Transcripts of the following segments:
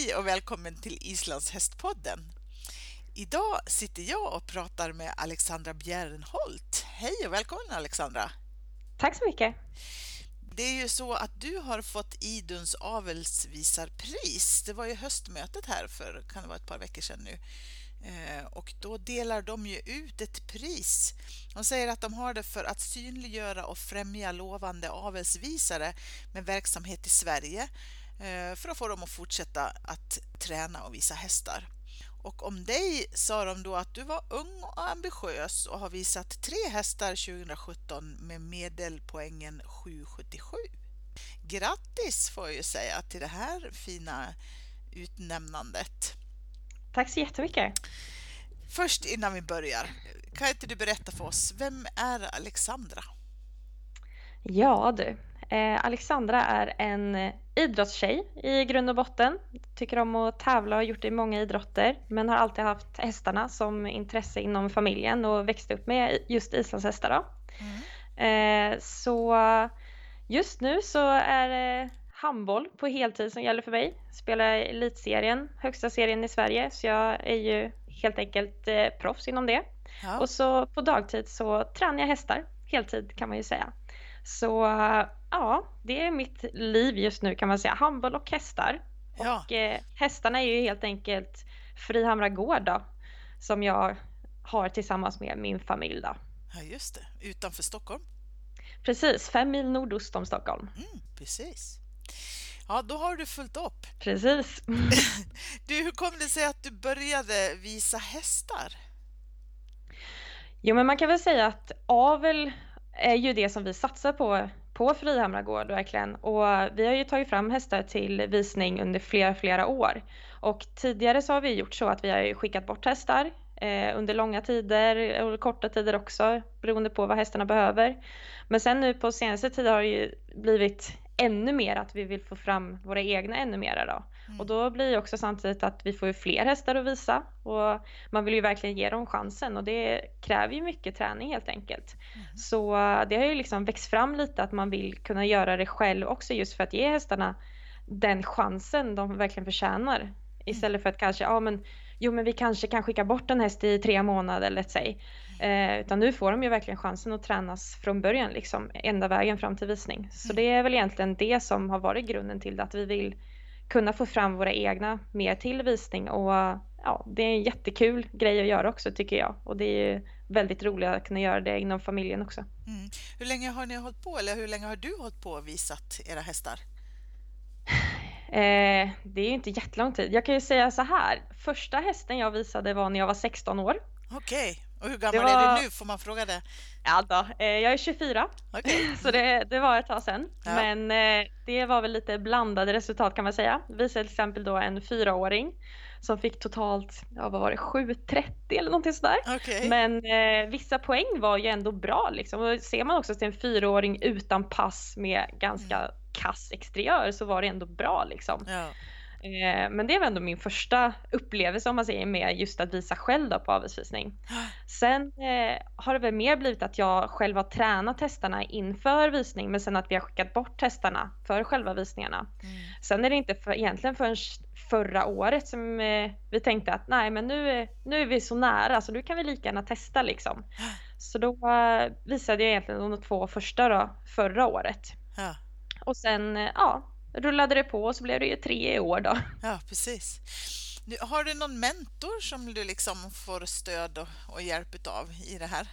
Hej och välkommen till Islands hästpodden. Idag sitter jag och pratar med Alexandra Bjärnholt. Hej och välkommen Alexandra! Tack så mycket! Det är ju så att du har fått Iduns avelsvisarpris. Det var ju höstmötet här för kan det vara ett par veckor sedan nu. Eh, och då delar de ju ut ett pris. De säger att de har det för att synliggöra och främja lovande avelsvisare med verksamhet i Sverige för att få dem att fortsätta att träna och visa hästar. Och om dig sa de då att du var ung och ambitiös och har visat tre hästar 2017 med medelpoängen 777. Grattis får jag ju säga till det här fina utnämnandet. Tack så jättemycket. Först innan vi börjar, kan inte du berätta för oss, vem är Alexandra? Ja du, Eh, Alexandra är en idrottstjej i grund och botten. Tycker om att tävla och har gjort det i många idrotter men har alltid haft hästarna som intresse inom familjen och växte upp med just islandshästar. Då. Mm. Eh, så just nu så är det handboll på heltid som gäller för mig. Spelar elitserien, högsta serien i Sverige, så jag är ju helt enkelt eh, proffs inom det. Ja. Och så på dagtid så tränar jag hästar, heltid kan man ju säga. Så ja, det är mitt liv just nu kan man säga. Handboll och hästar. Ja. Och eh, hästarna är ju helt enkelt Frihamra gård då, som jag har tillsammans med min familj då. Ja, just det. Utanför Stockholm? Precis, fem mil nordost om Stockholm. Mm, precis. Ja, då har du fullt upp. Precis. du, hur kom det sig att du började visa hästar? Jo, men man kan väl säga att avel är ju det som vi satsar på på Frihamra gård verkligen. Och vi har ju tagit fram hästar till visning under flera, flera år. Och tidigare så har vi gjort så att vi har skickat bort hästar eh, under långa tider och korta tider också beroende på vad hästarna behöver. Men sen nu på senaste tid har det ju blivit ännu mer att vi vill få fram våra egna ännu mera då. Mm. Och då blir det också samtidigt att vi får fler hästar att visa och man vill ju verkligen ge dem chansen och det kräver ju mycket träning helt enkelt. Mm. Så det har ju liksom växt fram lite att man vill kunna göra det själv också just för att ge hästarna den chansen de verkligen förtjänar. Mm. Istället för att kanske, ja men jo men vi kanske kan skicka bort en häst i tre månader, let's say. Eh, utan nu får de ju verkligen chansen att tränas från början, liksom, ända vägen fram till visning. Så mm. det är väl egentligen det som har varit grunden till att vi vill kunna få fram våra egna mer till visning och ja, det är en jättekul grej att göra också tycker jag och det är väldigt roligt att kunna göra det inom familjen också. Mm. Hur länge har ni hållit på eller hur länge har du hållit på och visat era hästar? Eh, det är ju inte jättelång tid. Jag kan ju säga så här. Första hästen jag visade var när jag var 16 år. Okej, okay. Och hur gammal var... är du nu? Får man fråga det? Ja då, eh, jag är 24 okay. så det, det, var ett tag sedan. Ja. Men eh, det var väl lite blandade resultat kan man säga. Vi visade till exempel då en fyraåring som fick totalt, ja vad var det, 7.30 eller någonting sådär. Okay. Men eh, vissa poäng var ju ändå bra liksom. Och ser man också till en fyraåring utan pass med ganska mm. kass exteriör så var det ändå bra liksom. Ja. Eh, men det var ändå min första upplevelse om man säger med just att visa själv då på avelsvisning. Sen eh, har det väl mer blivit att jag själv har tränat testarna inför visning men sen att vi har skickat bort testarna för själva visningarna. Mm. Sen är det inte för, egentligen förrän förra året som eh, vi tänkte att nej men nu, nu är vi så nära så nu kan vi lika gärna testa liksom. Så då eh, visade jag egentligen de två första då förra året. Ja. Och sen eh, ja, rullade det på och så blev det ju tre i år då. Ja, precis. Har du någon mentor som du liksom får stöd och, och hjälp av i det här?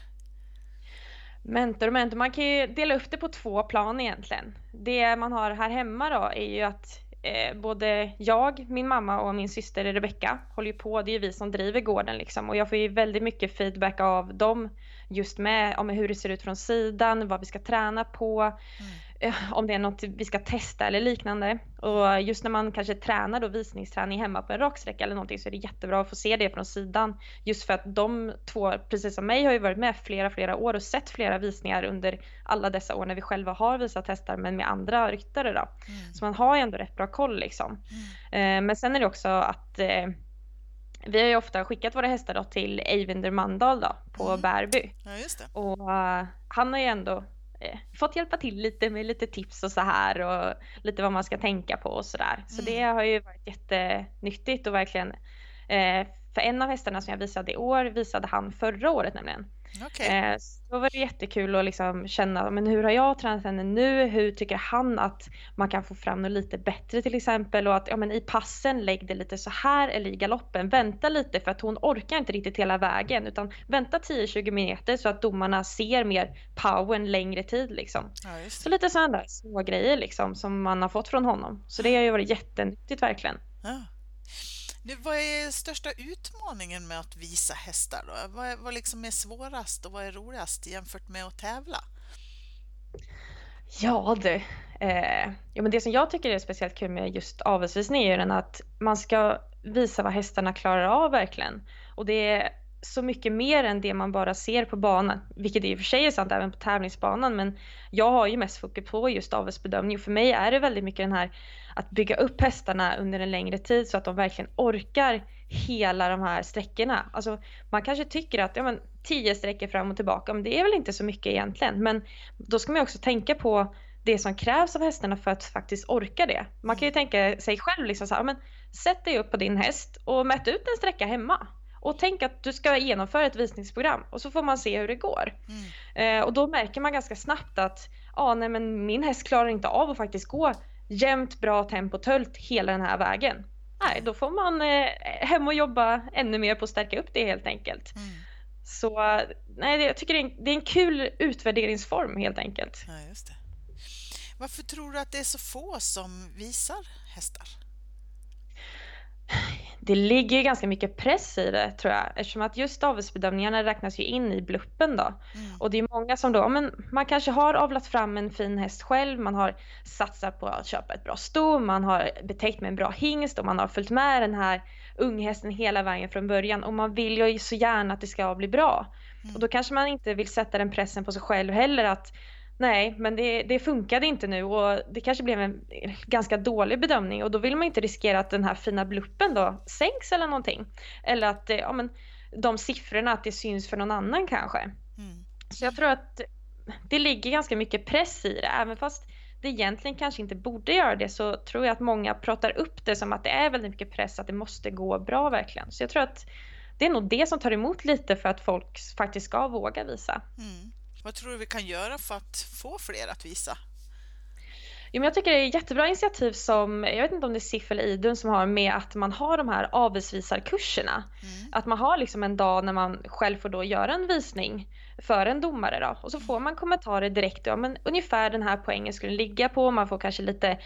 Mentor och mentor, man kan ju dela upp det på två plan egentligen. Det man har här hemma då är ju att eh, både jag, min mamma och min syster Rebecka håller ju på, det är ju vi som driver gården liksom och jag får ju väldigt mycket feedback av dem just med om hur det ser ut från sidan, vad vi ska träna på, mm. Eh, om det är något vi ska testa eller liknande. Och just när man kanske tränar då visningsträning hemma på en raksträcka eller någonting så är det jättebra att få se det från sidan. Just för att de två, precis som mig, har ju varit med flera, flera år och sett flera visningar under alla dessa år när vi själva har visat hästar men med andra ryttare då. Mm. Så man har ju ändå rätt bra koll liksom. Mm. Eh, men sen är det också att eh, vi har ju ofta skickat våra hästar då till Eivinder Mandal då på mm. Bärby. Ja, och uh, han har ju ändå fått hjälpa till lite med lite tips och så här och lite vad man ska tänka på och sådär. Så mm. det har ju varit jättenyttigt och verkligen eh, för en av hästarna som jag visade i år visade han förra året nämligen. Okay. Eh, då var det jättekul att liksom känna, men hur har jag tränat henne nu? Hur tycker han att man kan få fram något lite bättre till exempel? Och att ja, men i passen lägg det lite så här eller i galoppen. Vänta lite för att hon orkar inte riktigt hela vägen utan vänta 10-20 meter så att domarna ser mer power en längre tid liksom. Ja, så lite sådana där små grejer liksom som man har fått från honom. Så det har ju varit jättenyttigt verkligen. Ja. Nu, vad är största utmaningen med att visa hästar? Då? Vad, vad liksom är svårast och vad är roligast jämfört med att tävla? Ja du, eh, ja, men det som jag tycker är speciellt kul med just avelsvisning är ju den att man ska visa vad hästarna klarar av verkligen. Och det är så mycket mer än det man bara ser på banan, vilket i och för sig är sant även på tävlingsbanan, men jag har ju mest fokus på just avelsbedömning och för mig är det väldigt mycket den här att bygga upp hästarna under en längre tid så att de verkligen orkar hela de här sträckorna. Alltså man kanske tycker att ja, men, tio sträckor fram och tillbaka, men det är väl inte så mycket egentligen, men då ska man också tänka på det som krävs av hästarna för att faktiskt orka det. Man kan ju tänka sig själv liksom så här, men sätt dig upp på din häst och mät ut en sträcka hemma. Och tänk att du ska genomföra ett visningsprogram och så får man se hur det går. Mm. Eh, och då märker man ganska snabbt att ah, nej, men min häst klarar inte av att faktiskt gå jämnt bra tempo tölt hela den här vägen. Nej, då får man eh, hem och jobba ännu mer på att stärka upp det helt enkelt. Mm. Så nej, jag tycker det är, en, det är en kul utvärderingsform helt enkelt. Ja, just det. Varför tror du att det är så få som visar hästar? Det ligger ganska mycket press i det tror jag eftersom att just avelsbedömningarna räknas ju in i bluppen då. Mm. Och det är många som då, men man kanske har avlat fram en fin häst själv, man har satsat på att köpa ett bra sto, man har betäckt med en bra hingst och man har följt med den här unghästen hela vägen från början och man vill ju så gärna att det ska bli bra. Mm. Och då kanske man inte vill sätta den pressen på sig själv heller att nej, men det, det funkade inte nu och det kanske blev en ganska dålig bedömning och då vill man inte riskera att den här fina bluppen då sänks eller någonting. Eller att ja, men, de siffrorna, att det syns för någon annan kanske. Mm. Så jag tror att det ligger ganska mycket press i det, även fast det egentligen kanske inte borde göra det så tror jag att många pratar upp det som att det är väldigt mycket press, att det måste gå bra verkligen. Så jag tror att det är nog det som tar emot lite för att folk faktiskt ska våga visa. Mm. Vad tror du vi kan göra för att få fler att visa? Jo, men jag tycker det är ett jättebra initiativ som, jag vet inte om det är SIF eller Idun som har med att man har de här avelsvisarkurserna. Mm. Att man har liksom en dag när man själv får då göra en visning för en domare då och så får man kommentarer direkt, ja men ungefär den här poängen skulle ligga på, man får kanske lite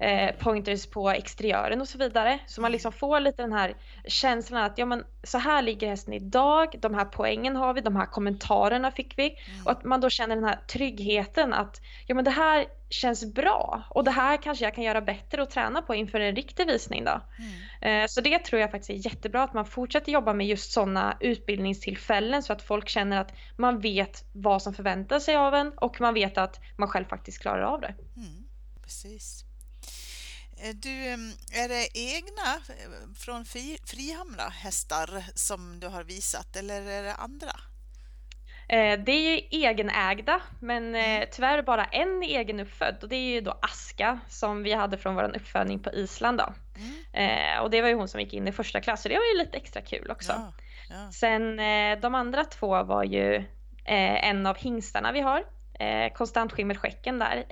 eh, pointers på exteriören och så vidare. Så man liksom får lite den här känslan att ja men så här ligger hästen idag, de här poängen har vi, de här kommentarerna fick vi. Mm. Och att man då känner den här tryggheten att ja men det här känns bra och det här kanske jag kan göra bättre och träna på inför en riktig visning då. Mm. Eh, så det tror jag faktiskt är jättebra att man fortsätter jobba med just sådana utbildningstillfällen så att folk känner att man vet vad som förväntar sig av en och man vet att man själv faktiskt klarar av det. Mm. Precis. Eh, du, är det egna eh, från Frihamra hästar som du har visat eller är det andra? Eh, det är ju egenägda men mm. tyvärr bara en egenuppfödd och det är ju då Aska som vi hade från vår uppfödning på Island då. Mm. Och det var ju hon som gick in i första klass så det var ju lite extra kul också. Ja, ja. Sen de andra två var ju en av hingstarna vi har, konstantskimmerskäcken där,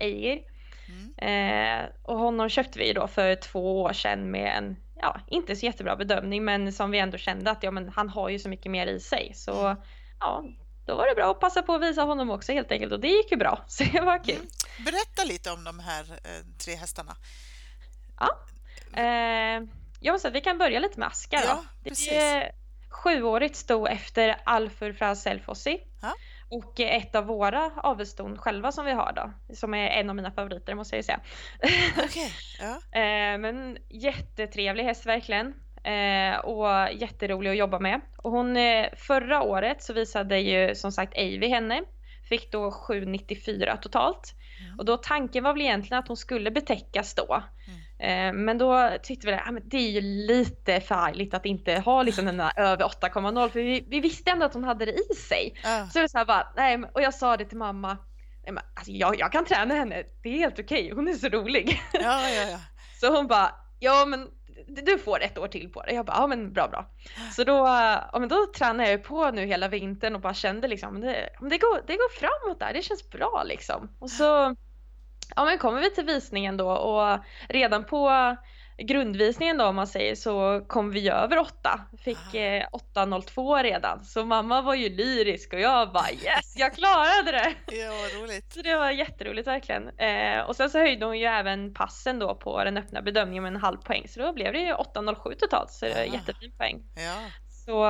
Eh, och honom köpte vi då för två år sedan med en, ja, inte så jättebra bedömning men som vi ändå kände att ja, men han har ju så mycket mer i sig. Så ja, då var det bra att passa på att visa honom också helt enkelt och det gick ju bra. Så det var kul. Mm. Berätta lite om de här eh, tre hästarna. Ja, eh, jag måste säga att vi kan börja lite med Aska då. Ja, det är sjuårigt sto efter Alfur fra Selfossi. Ja. Och ett av våra avelston själva som vi har då, som är en av mina favoriter måste jag ju säga. Okej, ja. Eh, men jättetrevlig häst verkligen. Eh, och jätterolig att jobba med. Och hon, eh, förra året så visade ju som sagt Avy henne. Fick då 794 totalt. Mm. Och då tanken var väl egentligen att hon skulle betäckas då. Eh, men då tyckte vi att det är ju lite förargligt att inte ha liksom den där över 8,0 för vi, vi, visste ändå att hon hade det i sig. Ja. Så det så bara, nej, och jag sa det till mamma. Alltså, jag, jag kan träna henne, det är helt okej, hon är så rolig. Ja, ja, ja. Så hon bara, ja men du får ett år till på det. Jag bara, ja men bra bra. Så då, eh, ja, men då tränade jag på nu hela vintern och bara kände liksom, det, det, går, det går framåt där, det känns bra liksom. Och så ja, men kommer vi till visningen då och redan på grundvisningen då om man säger så kom vi över 8. Fick Ah. eh, 8.02 redan. Så mamma var ju lyrisk och jag bara yes, jag klarade det! Ja, vad roligt. Så det var jätteroligt verkligen. Eh, och sen så höjde hon ju även passen då på den öppna bedömningen med en halv poäng. Så då blev det ju 8.07 totalt. Så det var Ah. jättefin poäng. Ja, Så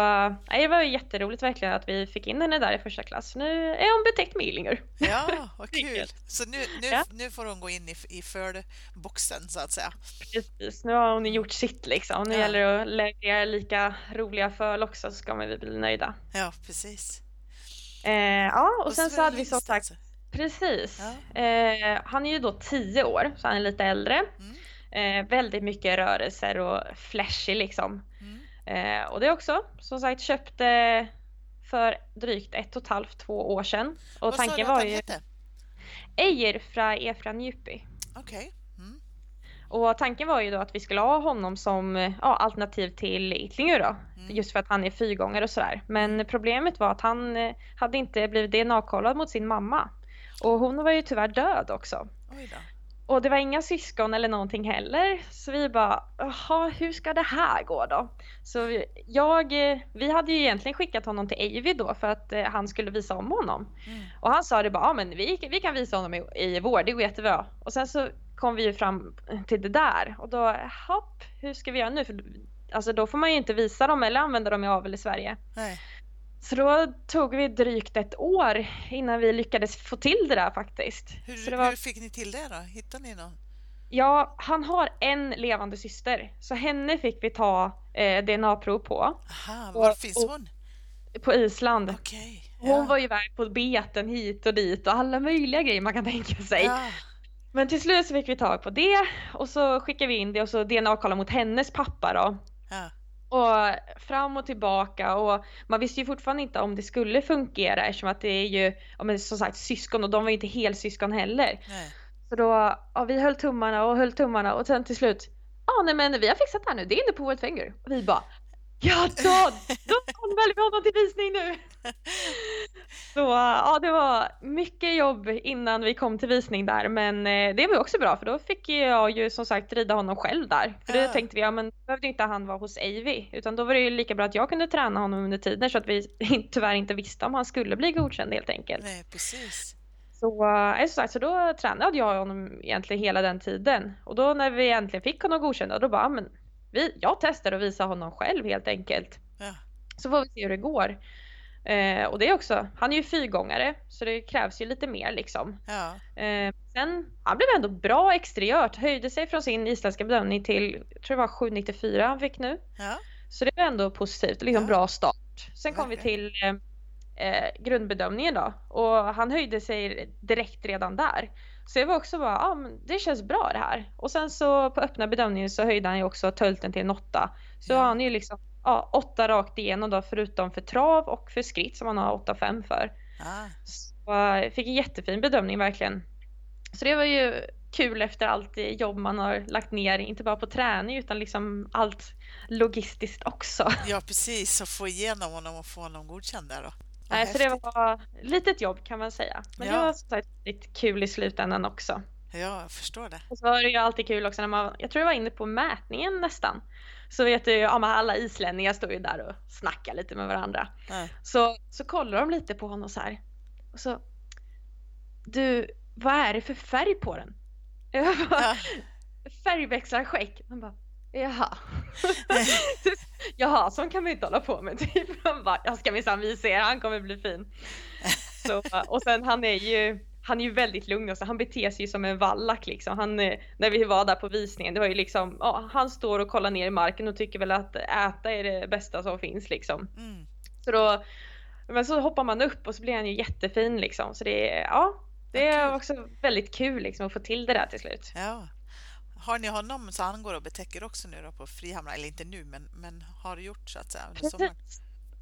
nej, det var jätteroligt verkligen att vi fick in henne där i första klass. Nu är hon betäckt med Illinger. ja vad kul. Så nu, nu, Ja. nu får hon gå in i, i förboxen så att säga. Precis, nu har hon gjort sitt liksom. Nu Ja. gäller det att leverera lika roliga föl också så ska vi bli nöjda. Ja, precis. Eh, ja, och, sen så så hade vi som sagt, precis. Ja. Eh, han är ju då 10 år, så han är lite äldre. Mm. Eh, väldigt mycket rörelser och flashy liksom. Mm. Eh, och det också, som sagt, köpte för drygt ett och ett halvt, två år sedan. Och Vad sa du tanken att var han ju hette? Ejer fra Efra Djupy. Okej. Mm. Och tanken var ju då att vi skulle ha honom som eh, ja, alternativ till Itlinger då. Mm. Just för att han är fyrgångare och sådär. Men problemet var att han eh, hade inte blivit DNA-kollad mot sin mamma. Och hon var ju tyvärr död också. Oj då. Och det var inga syskon eller någonting heller. Så vi bara, jaha, hur ska det här gå då? Så jag, eh, vi hade ju egentligen skickat honom till Avy då för att eh, han skulle visa om honom. Mm. Och han sa det bara, ja men vi, vi kan visa honom i, i vår, det går jättebra. Och sen så kom vi ju fram till det där och då, hopp, hur ska vi göra nu? För, alltså då får man ju inte visa dem eller använda dem i avel i Sverige. Nej. Så då tog vi drygt ett år innan vi lyckades få till det där faktiskt. Hur, var, hur fick ni till det då? Hittade ni någon? ja, han har en levande syster, så henne fick vi ta eh, DNA-prov på, Aha, var Och- finns och- hon? på Island. Okej. Hon var ju iväg på beten hit och dit och alla möjliga grejer man kan tänka sig. Ja. Men till slut så fick vi tag på det och så skickade vi in det och så DNA-kollade mot hennes pappa då. Och fram och tillbaka och man visste ju fortfarande inte om det skulle fungera eftersom att det är ju, ja men som sagt syskon och de var ju inte helsyskon heller. Nej. Så då, ja vi höll tummarna och höll tummarna och sen till slut, ja nej men vi har fixat det här nu, det är inne på vårt finger. Och vi bara, ja då, då anmäler vi honom till visning nu. Så ja det var mycket jobb innan vi kom till visning där men eh, det var också bra för då fick jag ju som sagt rida honom själv där. För Ja. tänkte vi, ja men då behövde inte han vara hos Avy utan då var det ju lika bra att jag kunde träna honom under tiden så att vi tyvärr inte visste om han skulle bli godkänd helt enkelt. Nej, precis. Så, äh, som sagt, så då tränade jag honom egentligen hela den tiden. Och då när vi äntligen fick honom godkänd, då bara, "Ja, men vi, jag testar att visa honom själv helt enkelt. Ja. Så får vi se hur det går. Eh, och det är också, han är ju fyrgångare så det krävs ju lite mer liksom. Ja. Eh, sen, han blev ändå bra exteriört, höjde sig från sin isländska bedömning till, jag tror det var 794 han fick nu. Ja. Så det var ändå positivt, liksom Ja. bra start. Sen kom vi till eh, eh, grundbedömningen då och han höjde sig direkt redan där. Så jag var också bara, ja men det känns bra det här. Och sen så på öppna bedömningen så höjde han ju också tölten till en åtta. Så Ja. han är ju liksom ja, åtta rakt igenom då förutom för trav och för skritt som han har 8,5 för. Ah. Så jag fick en jättefin bedömning verkligen. Så det var ju kul efter allt det jobb man har lagt ner, inte bara på träning utan liksom allt logistiskt också. Ja, precis. Och få igenom honom och få honom godkänd där då. Nej, så det var ett litet jobb kan man säga. Men det Ja. var som sagt lite kul i slutändan också. Ja, jag förstår det. Och så var det ju alltid kul också när man, jag tror jag var inne på mätningen nästan. Så vet du, ja men alla islänningar står ju där och snackar lite med varandra. Ja. Så, så kollar de lite på honom så här. Och så, du, vad är det för färg på den? Bara, Ja. Färgväxlarskägg. Man bara, jaha. jaha, sån kan ju inte hålla på med. Typ. Man bara, jag ska minsann visa er, han kommer bli fin. Så, och sen han är ju han är ju väldigt lugn och så han beter sig ju som en vallack liksom. Han, eh, när vi var där på visningen, det var ju liksom, ja, han står och kollar ner i marken och tycker väl att äta är det bästa som finns liksom. Mm. Så då, men så hoppar man upp och så blir han ju jättefin liksom. Så det är, ja, det är också väldigt kul liksom att få till det där till slut. Ja. Har ni honom så han går och betäcker också nu då på Frihamra? Eller inte nu, men, men har gjort så att säga under sommaren?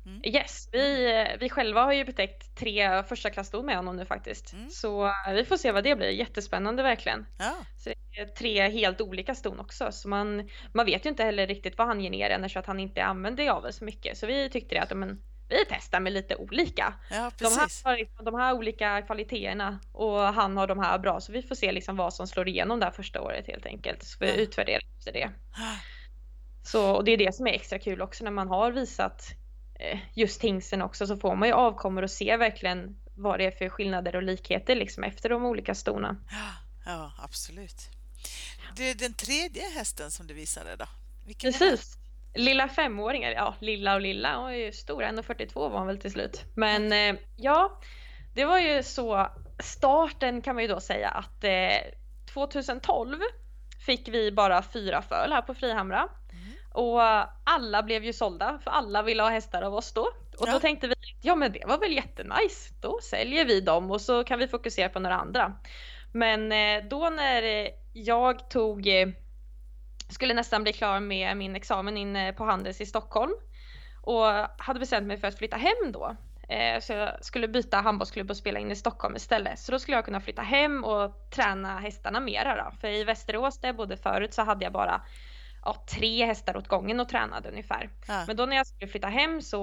Mm. Yes, vi, vi själva har ju betäckt tre första klasston med honom nu faktiskt. Mm. Så vi får se vad det blir. Jättespännande verkligen. Ja. Så det är tre helt olika ston också. Så man, man vet ju inte heller riktigt vad han ger ner än att han inte använder avel så mycket. Så vi tyckte det att men, vi testar med lite olika. Ja, de, här, liksom, de här olika kvaliteterna och han har de här bra. Så vi får se liksom vad som slår igenom där första året helt enkelt. Så vi ja. utvärderar efter det. Så och det är det som är extra kul också när man har visat Eh, just hingsten också så får man ju avkommor och ser verkligen vad det är för skillnader och likheter liksom efter de olika stona. Ja, absolut. Det är den tredje hästen som du visade då? Vilken Precis. Lilla femåringen, ja lilla och lilla, hon är ju stor, 1,42 var hon väl till slut. Men eh, ja, det var ju så starten kan man ju då säga att eh, 2012 fick vi bara fyra föl här på Frihamra. Och alla blev ju sålda för alla ville ha hästar av oss då. Och ja. då tänkte vi, ja men det var väl jättenice. Då säljer vi dem och så kan vi fokusera på några andra. Men eh, då när jag tog, eh, skulle nästan bli klar med min examen inne på Handels i Stockholm och hade bestämt mig för att flytta hem då. Eh, så jag skulle byta handbollsklubb och spela in i Stockholm istället. Så då skulle jag kunna flytta hem och träna hästarna mera då. För i Västerås där jag bodde förut så hade jag bara ja, tre hästar åt gången och tränade ungefär. Ja. Men då när jag skulle flytta hem så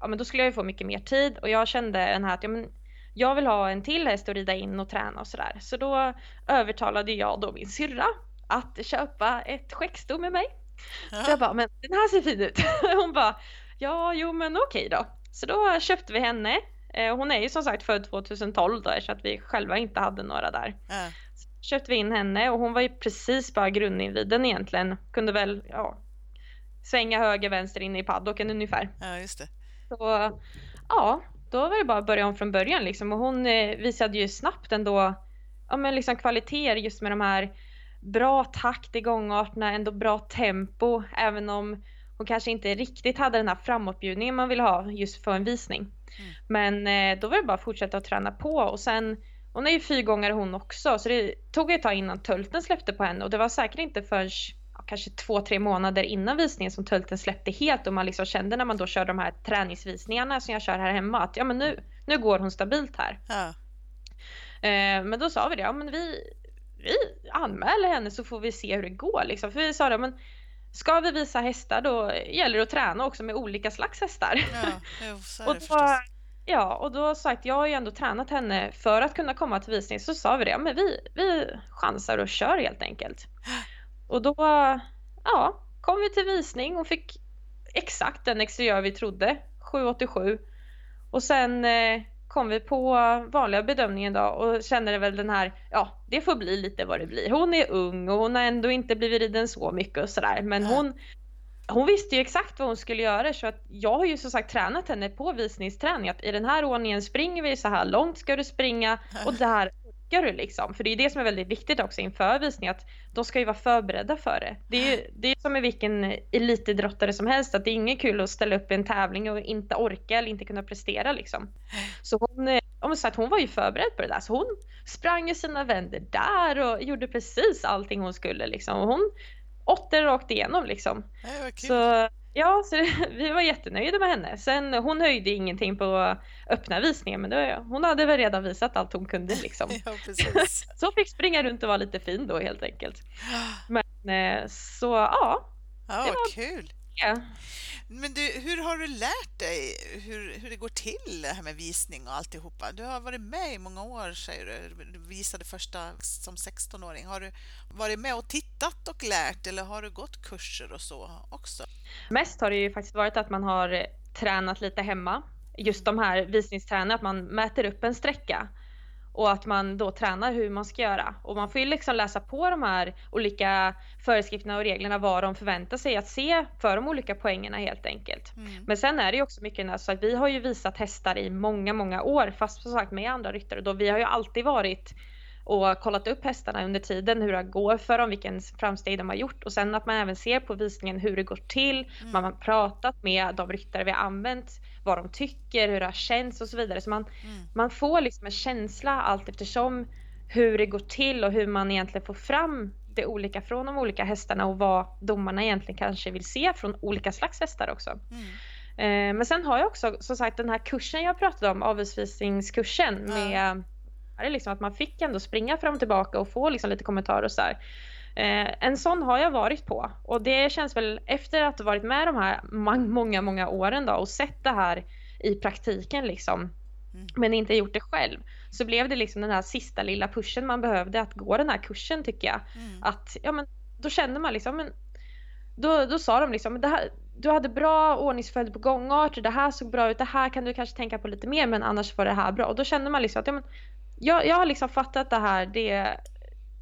ja, men då skulle jag ju få mycket mer tid och jag kände den här att ja, men jag vill ha en till häst att rida in och träna och sådär. Så då övertalade jag då min syrra att köpa ett skäcksto med mig. Ja. Så jag bara, men den här ser fin ut. Hon bara, ja jo men okej då. Så då köpte vi henne. Eh, hon är ju som sagt född 2012 då så att vi själva inte hade några där. Ja köpte vi in henne och hon var ju precis bara grundinviden egentligen. Kunde väl ja, svänga höger vänster in i paddocken ungefär. Ja just det. Så ja, då var det bara att börja om från början liksom och hon eh, visade ju snabbt ändå ja, men liksom kvaliteter just med de här bra takt i gångarterna, ändå bra tempo även om hon kanske inte riktigt hade den här framåtbjudningen man vill ha just för en visning. Mm. Men eh, då var det bara att fortsätta att träna på och sen hon är ju fyrgångare hon också så det tog ett tag innan tölten släppte på henne och det var säkert inte förrän ja, kanske två, tre månader innan visningen som tölten släppte helt och man liksom kände när man då körde de här träningsvisningarna som jag kör här hemma att ja men nu, nu går hon stabilt här. Ja. Eh, men då sa vi det, ja men vi, vi anmäler henne så får vi se hur det går liksom. För vi sa det, men ska vi visa hästar då gäller det att träna också med olika slags hästar. Ja, jo, och då, Ja, och då sagt, jag har ju ändå tränat henne för att kunna komma till visning, så sa vi det, men vi, vi chansar och kör helt enkelt. Och då, ja, kom vi till visning och fick exakt den exteriör vi trodde, 787. Och sen eh, kom vi på vanliga bedömningen då och kände väl den här, ja det får bli lite vad det blir. Hon är ung och hon har ändå inte blivit riden så mycket och sådär men hon, hon visste ju exakt vad hon skulle göra så att jag har ju som sagt tränat henne på visningsträning att i den här ordningen springer vi så här långt ska du springa och där orkar du liksom. För det är det som är väldigt viktigt också inför visning att de ska ju vara förberedda för det. Det är ju det är som med vilken elitidrottare som helst att det är inget kul att ställa upp i en tävling och inte orka eller inte kunna prestera liksom. Så hon, eh, om sagt, hon var ju förberedd på det där så hon sprang ju sina vänder där och gjorde precis allting hon skulle liksom. Och hon åtta rakt igenom liksom. Ja, så ja, så vi var jättenöjda med henne. Sen hon höjde ingenting på öppna visningen men då, hon hade väl redan visat allt hon kunde liksom. ja, så fick springa runt och vara lite fin då helt enkelt. Men eh, så ja. Ja, vad var... kul. Ja. Men du, hur har du lärt dig hur, hur det går till det här med visning och alltihopa? Du har varit med i många år säger du. Du visade första som 16-åring. Har du varit med och tittat och lärt eller har du gått kurser och så också? Mest har det ju faktiskt varit att man har tränat lite hemma. Just de här visningsträningarna, att man mäter upp en sträcka och att man då tränar hur man ska göra. Och man får ju liksom läsa på de här olika föreskrifterna och reglerna vad de förväntar sig att se för de olika poängerna helt enkelt. Mm. Men sen är det ju också mycket så att vi har ju visat hästar i många, många år fast som sagt med andra ryttare då vi har ju alltid varit och kollat upp hästarna under tiden, hur det går för dem, vilken framsteg de har gjort och sen att man även ser på visningen hur det går till. Mm. Man har pratat med de ryttare vi har använt, vad de tycker, hur det har känts och så vidare. Så man, mm. man får liksom en känsla allt eftersom hur det går till och hur man egentligen får fram det olika från de olika hästarna och vad domarna egentligen kanske vill se från olika slags hästar också. Mm. Eh, men sen har jag också som sagt den här kursen jag pratade om, avelsvisningskursen med är liksom att man fick ändå springa fram och tillbaka och få liksom lite kommentarer och sådär. Eh, en sån har jag varit på och det känns väl efter att ha varit med de här många, många åren då och sett det här i praktiken liksom mm. men inte gjort det själv så blev det liksom den här sista lilla pushen man behövde att gå den här kursen tycker jag. Mm. Att ja men då kände man liksom men då, då sa de liksom det här, du hade bra ordningsföljd på gångart, det här såg bra ut, det här kan du kanske tänka på lite mer men annars var det här bra och då kände man liksom att ja, men, jag, jag har liksom fattat det här, det,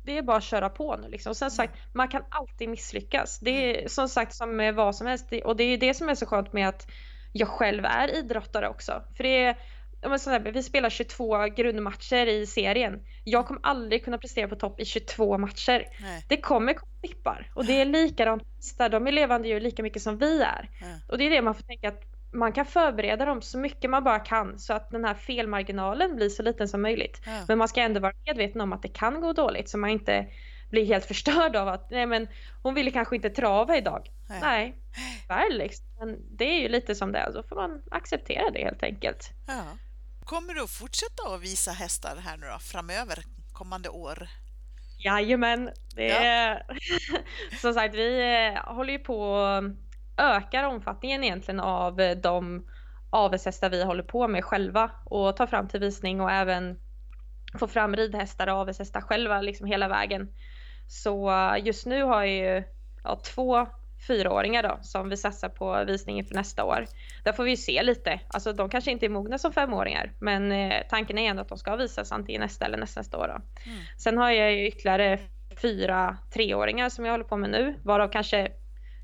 det är bara att köra på nu liksom. Sen sagt, man kan alltid misslyckas. Det är som sagt som med vad som helst och det är det som är så skönt med att jag själv är idrottare också. För det är, vi spelar 22 grundmatcher i serien. Jag kommer aldrig kunna prestera på topp i 22 matcher. Nej. Det kommer dippar och det är likadant där. De är levande ju lika mycket som vi är. Ja. Och det är det man får tänka att man kan förbereda dem så mycket man bara kan så att den här felmarginalen blir så liten som möjligt. Ja. Men man ska ändå vara medveten om att det kan gå dåligt så man inte blir helt förstörd av att nej men hon ville kanske inte trava idag. Ja. Nej, väl liksom. Men det är ju lite som det är, då får man acceptera det helt enkelt. Ja. Kommer du att fortsätta att visa hästar här nu då, framöver, kommande år? Jajamän, det är som sagt vi eh, håller ju på ökar omfattningen egentligen av de avelshästar vi håller på med själva och tar fram till visning och även få fram ridhästar och avelshästar själva liksom hela vägen. Så just nu har jag ju ja, två fyraåringar då som vi satsar på visningen för nästa år. Där får vi se lite. Alltså de kanske inte är mogna som femåringar men eh, tanken är ändå att de ska visas antingen nästa eller nästa, nästa år. Då. Mm. Sen har jag ju ytterligare fyra treåringar som jag håller på med nu varav kanske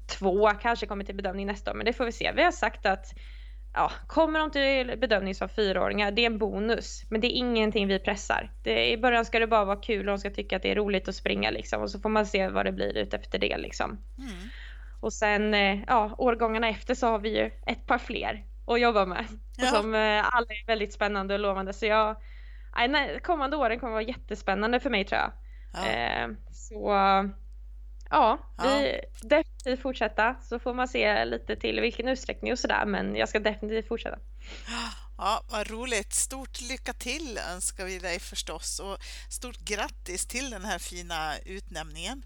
två kanske kommer till bedömning nästa år, men det får vi se. Vi har sagt att ja, kommer de till bedömning som fyraåringar, det är en bonus. Men det är ingenting vi pressar. Det, I början ska det bara vara kul och de ska tycka att det är roligt att springa liksom. Och så får man se vad det blir ut efter det liksom. Mm. Och sen eh, ja, årgångarna efter så har vi ju ett par fler att jobba med. Ja. Och som eh, alla är väldigt spännande och lovande. Så jag, nej, kommande åren kommer vara jättespännande för mig tror jag. Ja. Eh, så Ja, vi ja. definitivt fortsätta så får man se lite till vilken utsträckning och sådär men jag ska definitivt fortsätta. Ja, vad roligt. Stort lycka till önskar vi dig förstås och stort grattis till den här fina utnämningen.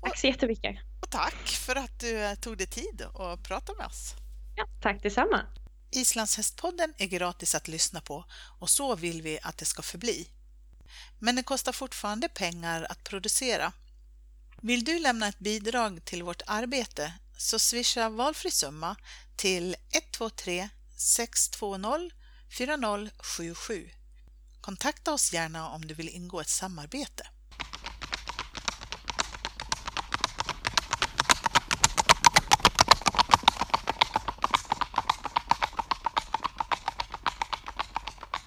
Tack så jättemycket. Och tack för att du tog dig tid att prata med oss. Ja, tack detsamma. Islandshästpodden är gratis att lyssna på och så vill vi att det ska förbli. Men det kostar fortfarande pengar att producera vill du lämna ett bidrag till vårt arbete så swisha valfri summa till 123 620 4077. Kontakta oss gärna om du vill ingå ett samarbete.